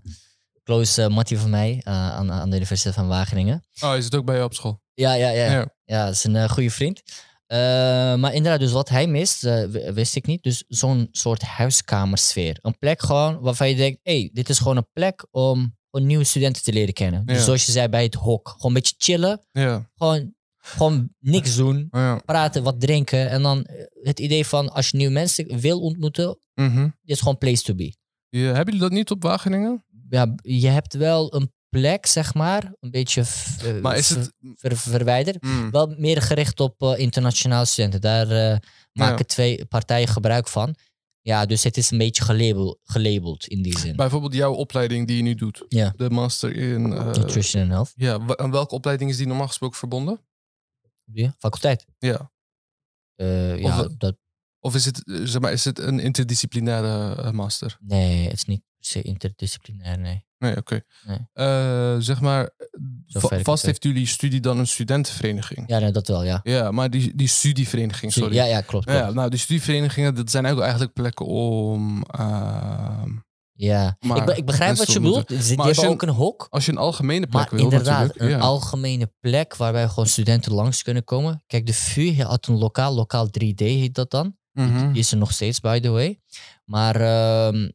close uh, mattie van mij eh, aan, aan de Universiteit van Wageningen. Oh, je zit ook bij je op school? Ja, ja, ja. Ja. Ja, dat is een eh, goede vriend. Eh, maar inderdaad, dus wat hij mist, eh, wist ik niet. Dus zo'n soort huiskamersfeer. Een plek gewoon waarvan je denkt, hey, dit is gewoon een plek om gewoon nieuwe studenten te leren kennen. Dus Ja. zoals je zei bij het hok. Gewoon een beetje chillen. Ja. Gewoon, gewoon niks doen. ja. Praten, wat drinken. En dan eh, het idee van als je nieuwe mensen wil ontmoeten, dit is gewoon place to be. Hebben jullie dat niet op Wageningen? Ja, je hebt wel een plek, zeg maar, een beetje eh, Maar is het... ver- verwijderd. Mm. Wel meer gericht op eh, internationale studenten. Daar eh, maken twee partijen gebruik van. Ja, dus het is een beetje gelabeld, gelabeld in die zin. Bijvoorbeeld jouw opleiding die je nu doet. Ja. De master in... Nutrition and Health. ja, aan welke opleiding is die normaal gesproken verbonden? Ja, faculteit. Ja. Ja, Of- dat, Of is het, zeg maar, is het een interdisciplinaire master? nee, het is niet se interdisciplinair, nee. Nee, oké. Nee. Eh, zeg maar, va- het vast heeft jullie studie dan een studentenvereniging? Ja, nee, dat wel, ja. Ja, maar die, die studievereniging, sorry. Ja, ja, klopt. klopt. Ja, nou, die studieverenigingen, dat zijn ook eigenlijk plekken om... ehm, Ja, Maar ik, be- ik begrijp wat je bedoelt. Ze- hebben je ook een hok. als je een algemene plek wil inderdaad, natuurlijk. een ja. algemene plek waarbij gewoon studenten langs kunnen komen. Kijk, de VU had een lokaal, lokaal 3D heet dat dan. Mhm. Die is er nog steeds, by the way. Maar ehm,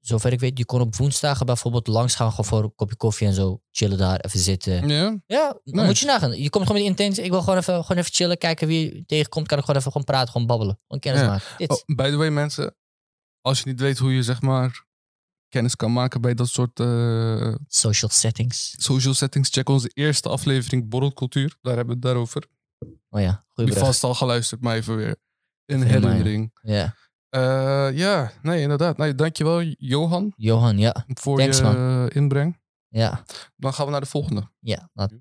zover ik weet, je kon op woensdagen bijvoorbeeld langs gaan gewoon voor een kopje koffie en zo. Chillen daar, even zitten. Ja, Ja, Nice. moet je nagaan. Je komt gewoon met de intentie, ik wil gewoon even, gewoon even chillen, kijken wie je tegenkomt. Kan ik gewoon even gewoon praten, gewoon babbelen. Gewoon kennis Ja. maken. Oh, by the way, mensen, als je niet weet hoe je zeg maar kennis kan maken bij dat soort eh, Social settings. social settings, check onze eerste aflevering Borrelcultuur. Daar hebben we het daarover. Oh ja, goeie Die brug. vast al geluisterd, maar even weer mij. herinnering. Ja. Eh, ja, nee, inderdaad. Nee, dankjewel, Johan, Johan, ja. voor Thanks, je man. eh, inbreng. Ja, Dan gaan we naar de volgende. ja. Dat,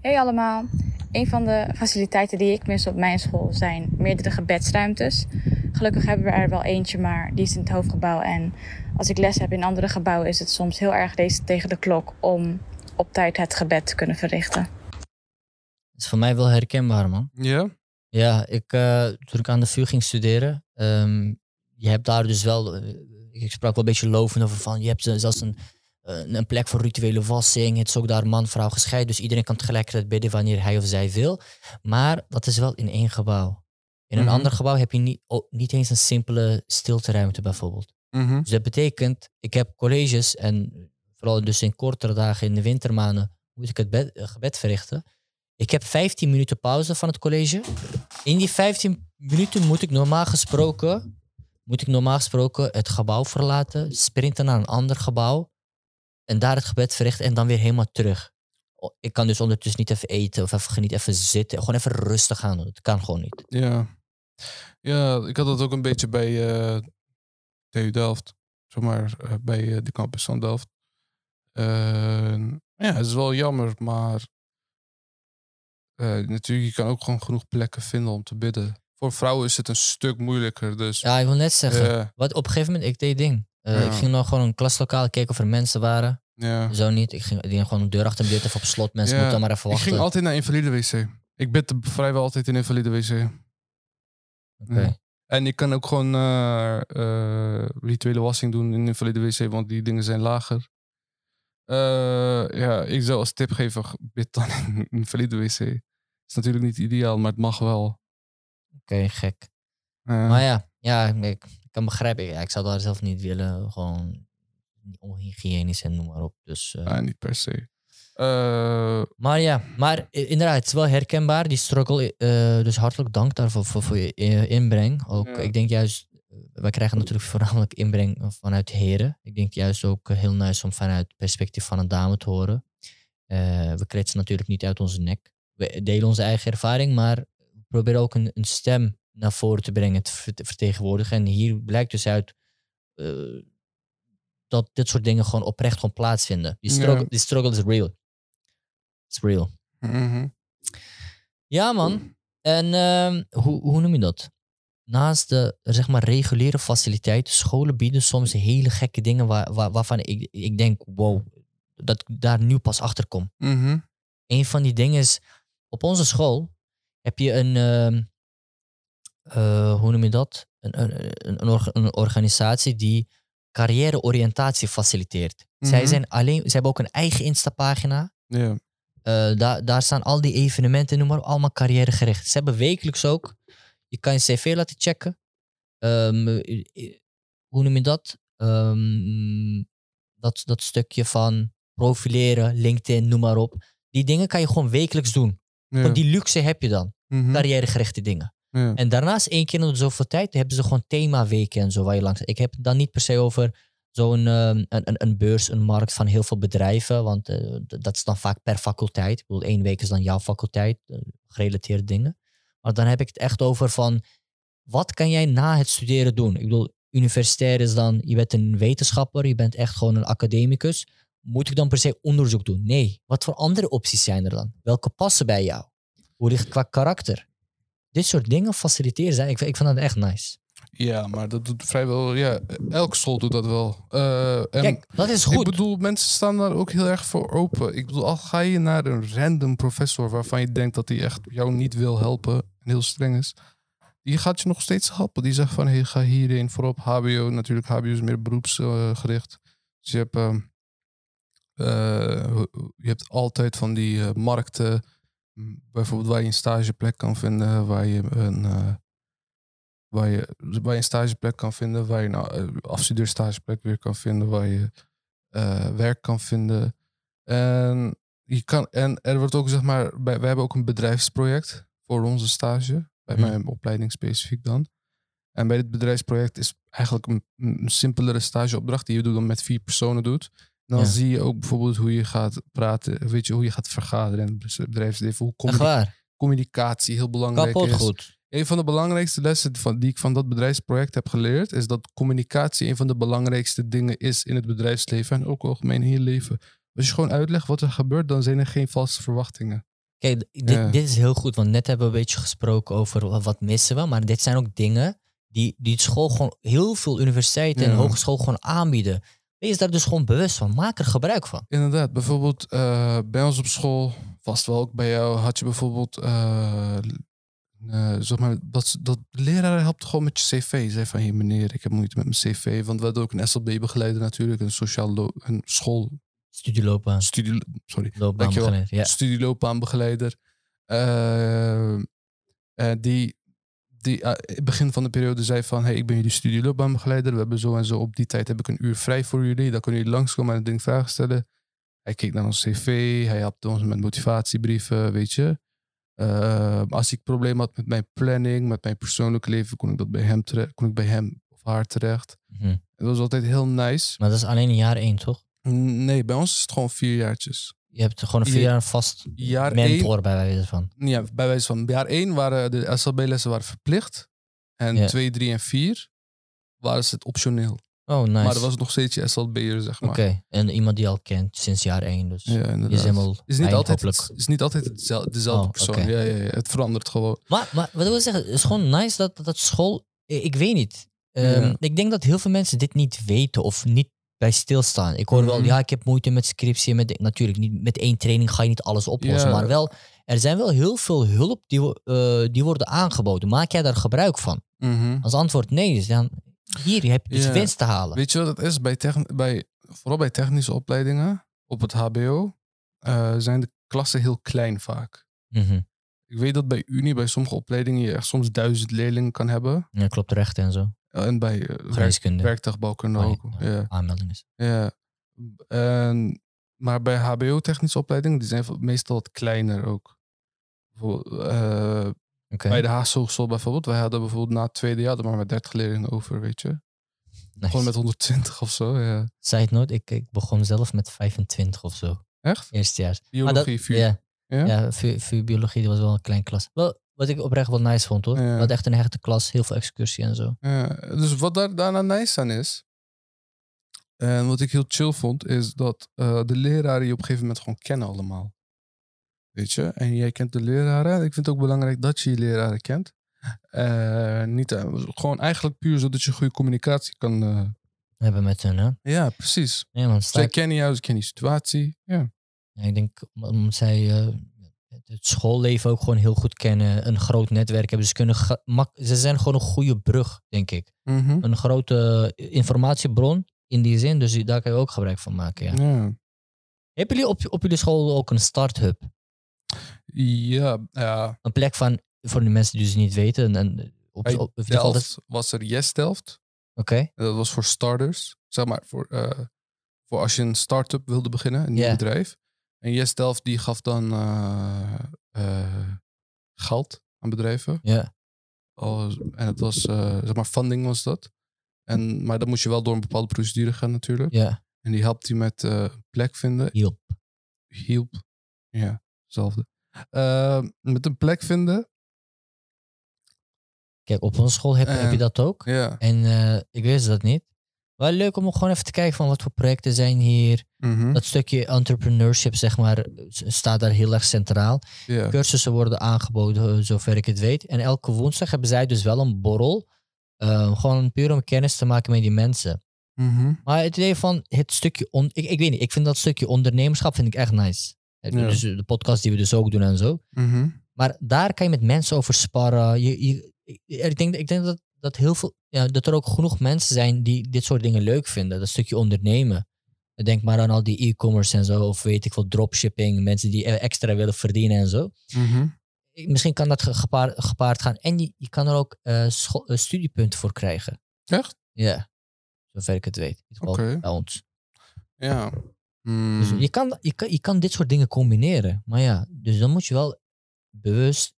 Hey allemaal. Een van de faciliteiten die ik mis op mijn school zijn meerdere gebedsruimtes. Gelukkig hebben we er wel eentje, maar die is in het hoofdgebouw. En als ik les heb in andere gebouwen, is het soms heel erg deze tegen de klok om op tijd het gebed te kunnen verrichten. is voor mij wel herkenbaar, man. Ja? Ja, ik, eh, toen ik aan de VU ging studeren, ehm, je hebt daar dus wel, eh, ik sprak wel een beetje lovend over van, je hebt eh, zelfs een, een plek voor rituele wassing, het is ook daar man-vrouw gescheiden, dus iedereen kan tegelijkertijd bidden wanneer hij of zij wil. Maar dat is wel in één gebouw. In een Mhm. ander gebouw heb je niet, oh, niet eens een simpele stilteruimte bijvoorbeeld. Mhm. Dus dat betekent, ik heb colleges en vooral dus in kortere dagen in de wintermaanden moet ik het bed- gebed verrichten. Ik heb 15 minuten pauze van het college. In die 15 minuten moet ik normaal gesproken, moet ik normaal gesproken het gebouw verlaten, sprinten naar een ander gebouw en daar het gebed verrichten en dan weer helemaal terug. Ik kan dus ondertussen niet even eten of even genieten, even zitten, gewoon even rustig aan doen. Het kan gewoon niet. Ja. ja, ik had dat ook een beetje bij eh TU Delft. Zeg maar, eh, bij eh, de campus van Delft. Ja, het is wel jammer, maar eh, natuurlijk, je kan ook gewoon genoeg plekken vinden om te bidden. Voor vrouwen is het een stuk moeilijker, dus... Ja, ik wil net zeggen, wat op een gegeven moment, ik deed ding. Eh, Ja. Ik ging nog gewoon een klaslokaal kijken of er mensen waren. ja. Zo niet. Ik ging, ik ging gewoon de deur achter me dicht even op slot. Mensen Ja, moeten dan maar even Ik wachten. ging altijd naar invalide wc. Ik bid vrijwel altijd in invalide wc. Oké. Ja. En ik kan ook gewoon eh, rituele wassing doen in invalide wc, want die dingen zijn lager. Ja, ik zou als tip geven, bid dan in invalide wc. Is natuurlijk niet ideaal, maar het mag wel. Oké, gek. Eh, Maar ja, ja ik, ik kan begrijpen. Ja, ik zou daar zelf niet willen. Gewoon onhygiënisch en noem maar op. Dus, eh, ah, niet per se. Eh, Maar ja, maar inderdaad, het is wel herkenbaar, die struggle. dus hartelijk dank daarvoor voor, voor je inbreng. Ook, ik denk juist, wij krijgen natuurlijk voornamelijk inbreng vanuit heren. Ik denk juist ook heel nice om vanuit het perspectief van een dame te horen. We kletsen natuurlijk niet uit onze nek. We delen onze eigen ervaring, maar we proberen ook een, een stem naar voren te brengen, te ver- te vertegenwoordigen. En hier blijkt dus uit eh, dat dit soort dingen gewoon oprecht gewoon plaatsvinden. Die Ja. struggle, die struggle is real. It's real. mhm. Ja, man. En ehm, hoe, hoe noem je dat? Naast de zeg maar, reguliere faciliteiten, scholen bieden soms hele gekke dingen waar, waar, waarvan ik, ik denk, wow, dat ik daar nu pas achter kom. Mhm. Een van die dingen is, op onze school heb je een, ehm, eh, hoe noem je dat? Een, een, een, een orga- een organisatie die carrièreoriëntatie faciliteert. Zij, Mhm. zijn alleen, zij hebben ook een eigen Insta-pagina. Eh, daar, daar staan al die evenementen, noem maar op, allemaal carrièregericht. Ze hebben wekelijks ook, je kan je cv laten checken. Ehm, eh, eh, hoe noem je dat? Ehm, dat? Dat stukje van profileren, LinkedIn, noem maar op. Die dingen kan je gewoon wekelijks doen. Ja. Want die luxe heb je dan, Mhm. carrièregerichte dingen. Ja. En daarnaast één keer in de zoveel tijd hebben ze gewoon themaweken en zo waar je langs. Ik heb het dan niet per se over zo'n ehm, een, een, een beurs, een markt van heel veel bedrijven, want eh, dat is dan vaak per faculteit. Ik bedoel, één week is dan jouw faculteit, eh, gerelateerde dingen. Maar dan heb ik het echt over van, wat kan jij na het studeren doen? Ik bedoel, universitair is dan, je bent een wetenschapper, je bent echt gewoon een academicus. Moet ik dan per se onderzoek doen? Nee. Wat voor andere opties zijn er dan? Welke passen bij jou? Hoe ligt het qua karakter? Dit soort dingen faciliteren zij. Ik, vind- ik vind dat echt nice. ja, maar dat doet vrijwel... Ja, elke school doet dat wel. Eh, en Kijk, dat is goed. Ik bedoel, mensen staan daar ook heel erg voor open. Ik bedoel, al ga je naar een random professor waarvan je denkt dat hij echt jou niet wil helpen en heel streng is, die gaat je nog steeds helpen. Die zegt van, hey, ga hierheen voorop. HBO, natuurlijk, HBO is meer beroepsgericht. dus je hebt, ehm, eh, je hebt altijd van die eh, markten, bijvoorbeeld waar je een stageplek kan vinden, waar je een... eh, Waar je, waar je een stageplek kan vinden, waar je een eh, afstudeerstageplek weer kan vinden, waar je eh, werk kan vinden. En, je kan, en er wordt ook, zeg maar, bij, we hebben ook een bedrijfsproject voor onze stage, bij Mhm. mijn opleiding specifiek dan. En bij dit bedrijfsproject is eigenlijk een, een simpelere stageopdracht die je doet dan met vier personen doet. Dan Ja. zie je ook bijvoorbeeld hoe je gaat praten, weet je, hoe je gaat vergaderen in het bedrijfsleven, hoe communi- communicatie heel belangrijk Kapot is. goed. Een van de belangrijkste lessen van, die ik van dat bedrijfsproject heb geleerd, is dat communicatie een van de belangrijkste dingen is in het bedrijfsleven en ook algemeen in je leven. Als je gewoon uitlegt wat er gebeurt, dan zijn er geen valse verwachtingen. Kijk, dit, Ja. dit is heel goed, want net hebben we een beetje gesproken over wa- wat missen we. Maar dit zijn ook dingen die, die school gewoon heel veel universiteiten en hogeschool gewoon aanbieden. Wees daar dus gewoon bewust van. Maak er gebruik van. Inderdaad, bijvoorbeeld eh, bij ons op school, vast wel ook bij jou, had je bijvoorbeeld, eh, zeg maar, dat, dat de leraar helpt gewoon met je cv. Zei van, hey meneer, ik heb moeite met mijn cv. Want we hadden ook een SLB-begeleider natuurlijk, een sociaal een school, Studieloopbaan. studie, sorry, Loopbaan Dankjewel. begeleid. Ja. studieloopbaanbegeleider. Die, die eh, het begin van de periode zei van... hey, ik ben jullie studieloopbaanbegeleider. We hebben zo en zo op die tijd heb ik een uur vrij voor jullie. Dan kunnen jullie langskomen en ding vragen stellen. Hij keek naar ons cv. Hij helpte ons met motivatiebrieven, weet je. Eh, als ik problemen had met mijn planning, met mijn persoonlijke leven... kon ik, dat bij hem terecht, kon ik bij hem of haar terecht. Mhm. Het was altijd heel nice. Maar dat is alleen in jaar één, toch? Nee, bij ons is het gewoon vier jaartjes. Je hebt gewoon een vier jaar vast Jaar één mentor bij wijze van. Ja, bij wijze van jaar 1 waren de SLB-lessen waren verplicht. En Ja. 2, 3 en 4 waren ze het optioneel. Oh, nice. Maar dat was nog steeds je SLB'er, zeg maar. Oké, en iemand die al kent sinds jaar één. Dus Ja, je is inderdaad. helemaal is niet altijd, het is niet altijd hetzelfde, dezelfde Oh, persoon. Ja, ja, ja, het verandert gewoon. Maar, maar wat wil ik zeggen, het is gewoon nice dat, dat school... Ik, weet niet. Ehm, Ja. Ik denk dat heel veel mensen dit niet weten of niet bij stilstaan. Ik hoor wel, Mhm. ja, ik heb moeite met scriptie. Met, natuurlijk, niet, met één training ga je niet alles oplossen. Maar wel, er zijn wel heel veel hulp die, eh, die worden aangeboden. Maak jij daar gebruik van? Als antwoord nee is, dan hier heb je dus winst te halen. Weet je wat het is? Bij bij, vooral bij technische opleidingen op het HBO eh, zijn de klassen heel klein vaak. Mhm. Ik weet dat bij Unie, bij sommige opleidingen, je echt soms duizend leerlingen kan hebben. Ja, klopt, rechten en zo. En bij eh, werk, werktuigbouwkunde Oh, ook. ja, Ja. Aanmelding is. Ja. En, maar bij HBO-technische opleidingen, die zijn meestal wat kleiner ook. Eh, Bij de Haagse Hogeschool bijvoorbeeld, wij hadden bijvoorbeeld na het tweede jaar er maar met 30 leerlingen over, weet je. nice. Gewoon met 120 of zo, ja. Side note, ik, ik begon zelf met 25 of zo. Echt? Eerstejaars. Maar Biologie, dat, vuur. Ja, Ja? ja vuur, vuur biologie dat was wel een klein klas. Wel, wat ik oprecht wel nice vond hoor. Ja. Wat echt een hechte klas, heel veel excursie en zo. Ja, dus wat daar, daarna nice aan is, en wat ik heel chill vond, is dat eh, de leraren je op een gegeven moment gewoon kennen allemaal. Weet je? En jij kent de leraren. Ik vind het ook belangrijk dat je je leraren kent. Eh, niet, eh, gewoon eigenlijk puur zodat je goede communicatie kan... Hebben met hun, hè? ja, precies. Nee man, Zij ik, kennen jou, ze kennen die situatie. Ja. ja, ik denk omdat zij het schoolleven ook gewoon heel goed kennen. Een groot netwerk hebben. Ze, kunnen ze zijn gewoon een goede brug, denk ik. Mhm. Een grote informatiebron in die zin. Dus daar kan je ook gebruik van maken, ja. ja. Hebben jullie op, op jullie school ook een starthub? Ja, ja. Een plek van, voor de mensen die dus niet weten. En, op, Bij op, op- altijd- Delft was er Yes Delft. Oké, Dat was voor starters. Zeg maar, voor, eh, voor als je een start-up wilde beginnen, een nieuw bedrijf. En Yes Delft die gaf dan eh, eh, geld aan bedrijven. ja. Als- en het was, eh, zeg maar, funding was dat. En, maar dan moest je wel door een bepaalde procedure gaan natuurlijk. Ja, En die helpt je met plek vinden. hielp. Hielp. Ja, hetzelfde. Eh, met een plek vinden. Kijk, op onze school heb, heb je dat ook. Ja. En ik wist dat niet. Wel leuk om gewoon even te kijken van wat voor projecten zijn hier. Mhm. Dat stukje entrepreneurship, zeg maar, staat daar heel erg centraal. ja. Cursussen worden aangeboden, eh, zover ik het weet. En elke woensdag hebben zij dus wel een borrel. eh, gewoon puur om kennis te maken met die mensen. Mhm. Maar het idee van het stukje... On ik, ik weet niet, ik vind dat stukje ondernemerschap vind ik echt nice. Eh. Dus de podcast die we dus ook doen en zo. Mhm. Maar daar kan je met mensen over sparren. Je, je, ik denk, ik denk dat, dat, heel veel, ja, dat er ook genoeg mensen zijn die dit soort dingen leuk vinden. Dat stukje ondernemen. Denk maar aan al die e-commerce en zo. Of weet ik veel, dropshipping. Mensen die e- extra willen verdienen en zo. Mhm. Misschien kan dat ge- gepaard, gepaard gaan. En je, je kan er ook eh, scho- eh, studiepunten voor krijgen. Echt? Ja, zover ik het weet. Oké. bij ons. Ja. Mm. Dus je, kan, je, kan, je kan dit soort dingen combineren. Maar ja, dus dan moet je wel bewust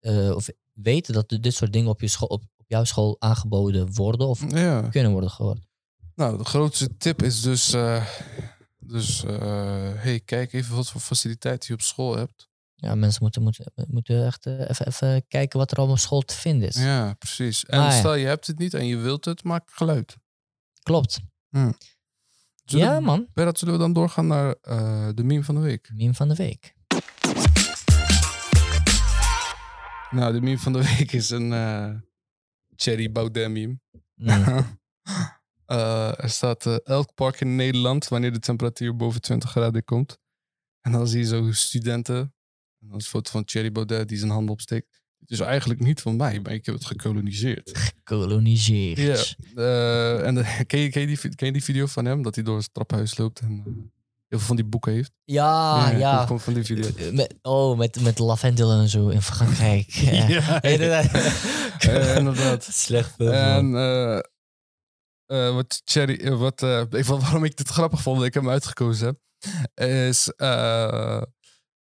eh, of weten dat dit soort dingen op, je school, op, op jouw school aangeboden worden of Ja. kunnen worden geworden. Nou, de grootste tip is dus, eh, dus eh, hey, kijk even wat voor faciliteiten je op school hebt. Ja, mensen moeten, moeten, moeten echt eh, even, even kijken wat er allemaal op school te vinden is. Ja, precies. En Ah, ja. stel je hebt het niet en je wilt het, maak geluid. Klopt. Zullen, ja, man. Berat, zullen we dan doorgaan naar de meme van de week? Meme van de week. Nou, de meme van de week is een Cherry. Mm. Eh, er staat eh, elk park in Nederland wanneer de temperatuur boven 20 graden komt. En dan zie je zo studenten. En dan is een foto van Thierry Baudet die zijn handen opsteekt. Het is eigenlijk niet van mij, maar ik heb het gekoloniseerd. Koloniseerd. Ja. eh, en de- ken, je, ken, je die, ken je die video van hem? Dat hij door het trappenhuis loopt. En, heel veel van die boeken heeft. Ja, ja. Komt van die video. Eh, Met, oh, met, met lavendel en zo in Frankrijk. Ja. Ja, Inderdaad. Eh, inderdaad. Slecht film. En eh, eh, wat Cherry, eh, wat, eh, ik, waarom ik dit grappig vond dat ik hem uitgekozen heb, is eh,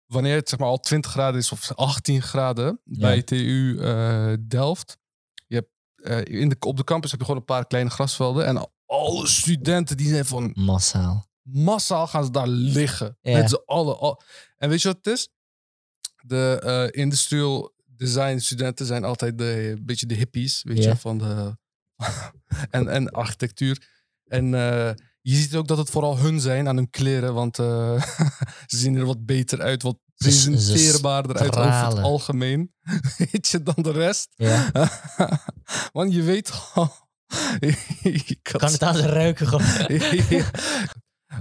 wanneer het zeg maar al 20 graden is of 18 graden bij TU eh, Delft. Je hebt, eh, in de, op de campus heb je gewoon een paar kleine grasvelden en alle studenten die zijn van Massaal. Massaal gaan ze daar liggen. Met z'n allen. al- En weet je wat het is? De eh, industrial design studenten zijn altijd de, een beetje de hippies, weet je, van de... en, en architectuur. En eh, je ziet ook dat het vooral hun zijn aan hun kleren, want eh, ze zien er wat beter uit, wat Ze- ze presenteerbaarder uit over het algemeen. weet je, dan de rest. Ja. Want je weet al... Kan het aan zijn ruiken gewoon.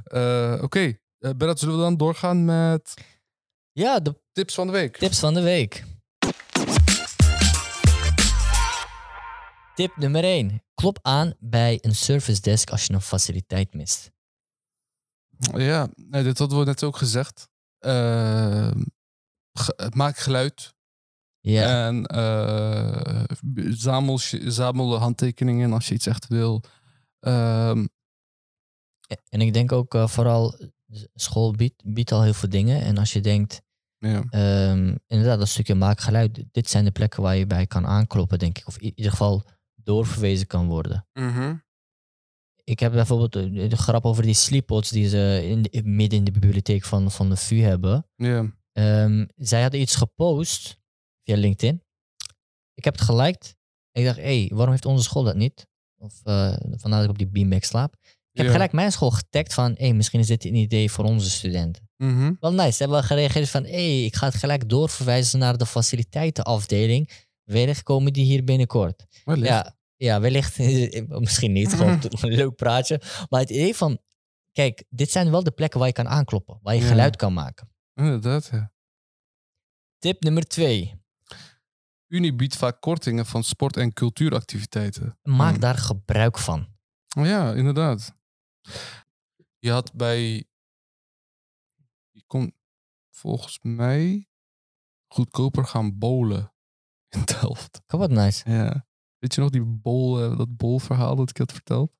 Eh, Oké, Eh, Berat, zullen we dan doorgaan met Ja, de tips van de week? tips van de week. Tip nummer 1. Klop aan bij een service desk als je een faciliteit mist. Ja, nee, dit hadden we net ook gezegd. Eh, ge- maak geluid Ja, en eh, zamel, zamel de handtekeningen als je iets echt wil. Ehm, en ik denk ook eh, vooral, school biedt, biedt al heel veel dingen. En als je denkt, ja. Ehm, inderdaad, dat stukje maak geluid. Dit zijn de plekken waar je bij kan aankloppen, denk ik. Of in ieder geval doorverwezen kan worden. Ik heb bijvoorbeeld de, de grap over die sleeppods die ze in de- midden in de bibliotheek van, van de VU hebben. ja. Ehm, zij hadden iets gepost via LinkedIn. Ik heb het geliked. Ik dacht, hé, hey, waarom heeft onze school dat niet? Of eh vandaar dat ik op die beanbag slaap. Ik heb Ja. gelijk mijn school getagd van, hé, hey, misschien is dit een idee voor onze studenten. Mhm. Wel nice. Ze hebben gereageerd van, hé, hey, ik ga het gelijk doorverwijzen naar de faciliteitenafdeling. Wellicht komen die hier binnenkort. Wellicht. Ja, ja, wellicht. Misschien niet, gewoon een leuk praatje. Maar het idee van, kijk, dit zijn wel de plekken waar je kan aankloppen. Waar je Ja. geluid kan maken. Inderdaad, ja. Tip nummer twee. Unie biedt vaak kortingen van sport- en cultuuractiviteiten. Maak Hmm. daar gebruik van. Ja, inderdaad. Je had bij. Je kon volgens mij goedkoper gaan bowlen in Delft. Kan wat nice. Ja. Weet je nog die bol, eh, dat bolverhaal dat ik had verteld?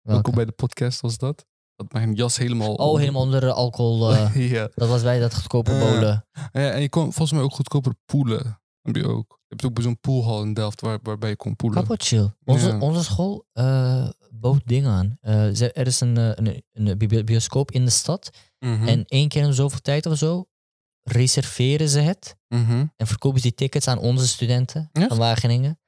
Welke? Ook bij de podcast was dat. Dat mijn jas helemaal. Oh, helemaal onder de alcohol. eh, ja. dat was bij dat goedkope Eh, bolen. ja. En je kon volgens mij ook goedkoper poelen. Heb je ook. Je hebt ook bij zo'n poolhal in Delft waar, waarbij je kon poelen. Kapot chill. Onze, Ja. onze school eh bood dingen aan. Eh, er is een, eh, een, een bi- bioscoop in de stad. Mhm. En één keer in zoveel tijd of zo reserveren ze het. Mhm. En verkopen ze die tickets aan onze studenten Echt? van Wageningen.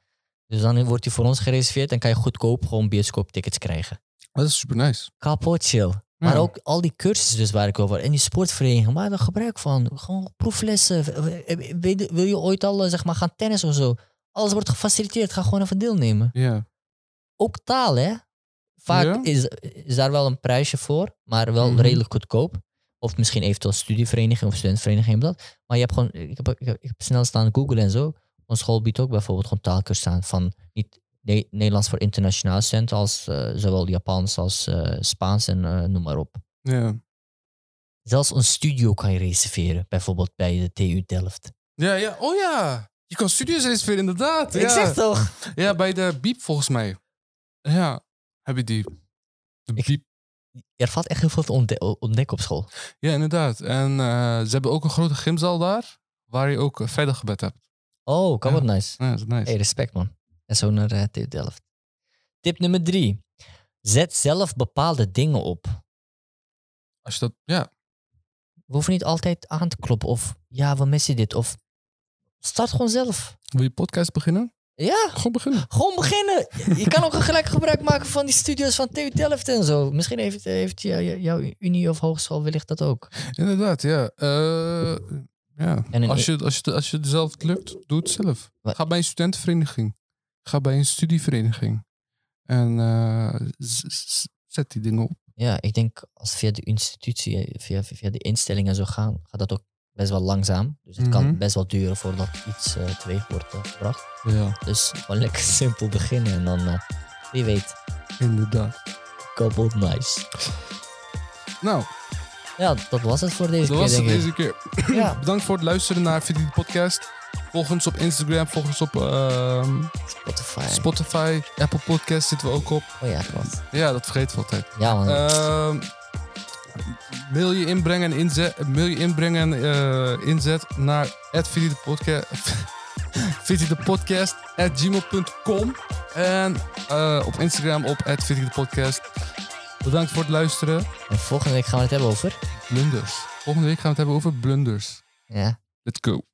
Dus dan wordt die voor ons gereserveerd en kan je goedkoop gewoon bioscooptickets krijgen. Dat is super nice. Kapot chill. Maar Ja. ook al die cursussen dus waar ik over... En die sportverenigingen, maak er gebruik van. Gewoon proeflessen. Eh, Weet- Wil je ooit al eh, zeg maar, gaan tennis of zo? Alles wordt gefaciliteerd. Ga gewoon even deelnemen. Ja. Ook taal, hè? Vaak Ja? is, is daar wel een prijsje voor, maar wel Mhm. redelijk goedkoop. Of misschien eventueel studievereniging of studentenvereniging hebben dat. Maar je hebt gewoon, ik heb, ik heb, ik heb snel staan Google en zo. Onze school biedt ook bijvoorbeeld gewoon taalkursen aan van niet Ne- Nederlands voor internationale studenten als eh, zowel Japans als eh, Spaans en eh, noem maar op. Ja. Zelfs een studio kan je reserveren, bijvoorbeeld bij de TU Delft. Ja, ja. Oh ja. Je kan studio's reserveren, inderdaad. Ik ja. zeg toch? Ja, bij de Biep volgens mij. Ja, heb je die. De Ik- Biep. Er valt echt heel veel te ontde- ontdekken op school. Ja, inderdaad. En ze hebben ook een grote gymzaal daar, waar je ook veilig gebed hebt. Oh, kan Ja. wat nice. Ja, dat is nice. Hey, respect man. En zo naar eh, TU Delft. Tip nummer drie. Zet zelf bepaalde dingen op. Als je dat, ja. We hoeven niet altijd aan te kloppen of ja, we missen dit. Of start gewoon zelf. Wil je podcast beginnen? Ja, Gewoon beginnen. gewoon beginnen. Je kan ook gelijk gebruik maken van die studios van TU Delft en zo. Misschien heeft, heeft jou- jou- jouw unie of hogeschool wellicht dat ook. Inderdaad, ja. Eh, ja. En als, je, als, je, als je het zelf lukt, doe het zelf. Wat- Ga bij een studentenvereniging. Ga bij een studievereniging. En eh, zet die dingen op. Ja, ik denk als via de institutie, eh, via, via de instellingen en zo gaan, gaat dat ook best wel langzaam. Dus het Mhm. kan best wel duren voordat iets eh teweeg wordt gebracht. Ja, Dus gewoon lekker simpel beginnen en dan, wie weet, inderdaad. coupled nice. Nou, Ja, dat was het voor deze Dat keer, was het deze keer. Ja, Bedankt voor het luisteren naar Video Podcast. Volg ons op Instagram, volg ons op ehm, Spotify. Spotify, Apple Podcast zitten we ook op. oh ja, klopt. Ja, dat vergeten we altijd. Ja, man. Mail je inbrengen en inzet, mail je inbrengen en eh, inzet naar de Podcast. Video de Podcast at gmail.com en eh, op Instagram op de Podcast. Bedankt voor het luisteren. en volgende week gaan we het hebben over... Blunders. Volgende week gaan we het hebben over blunders. Ja. Let's go.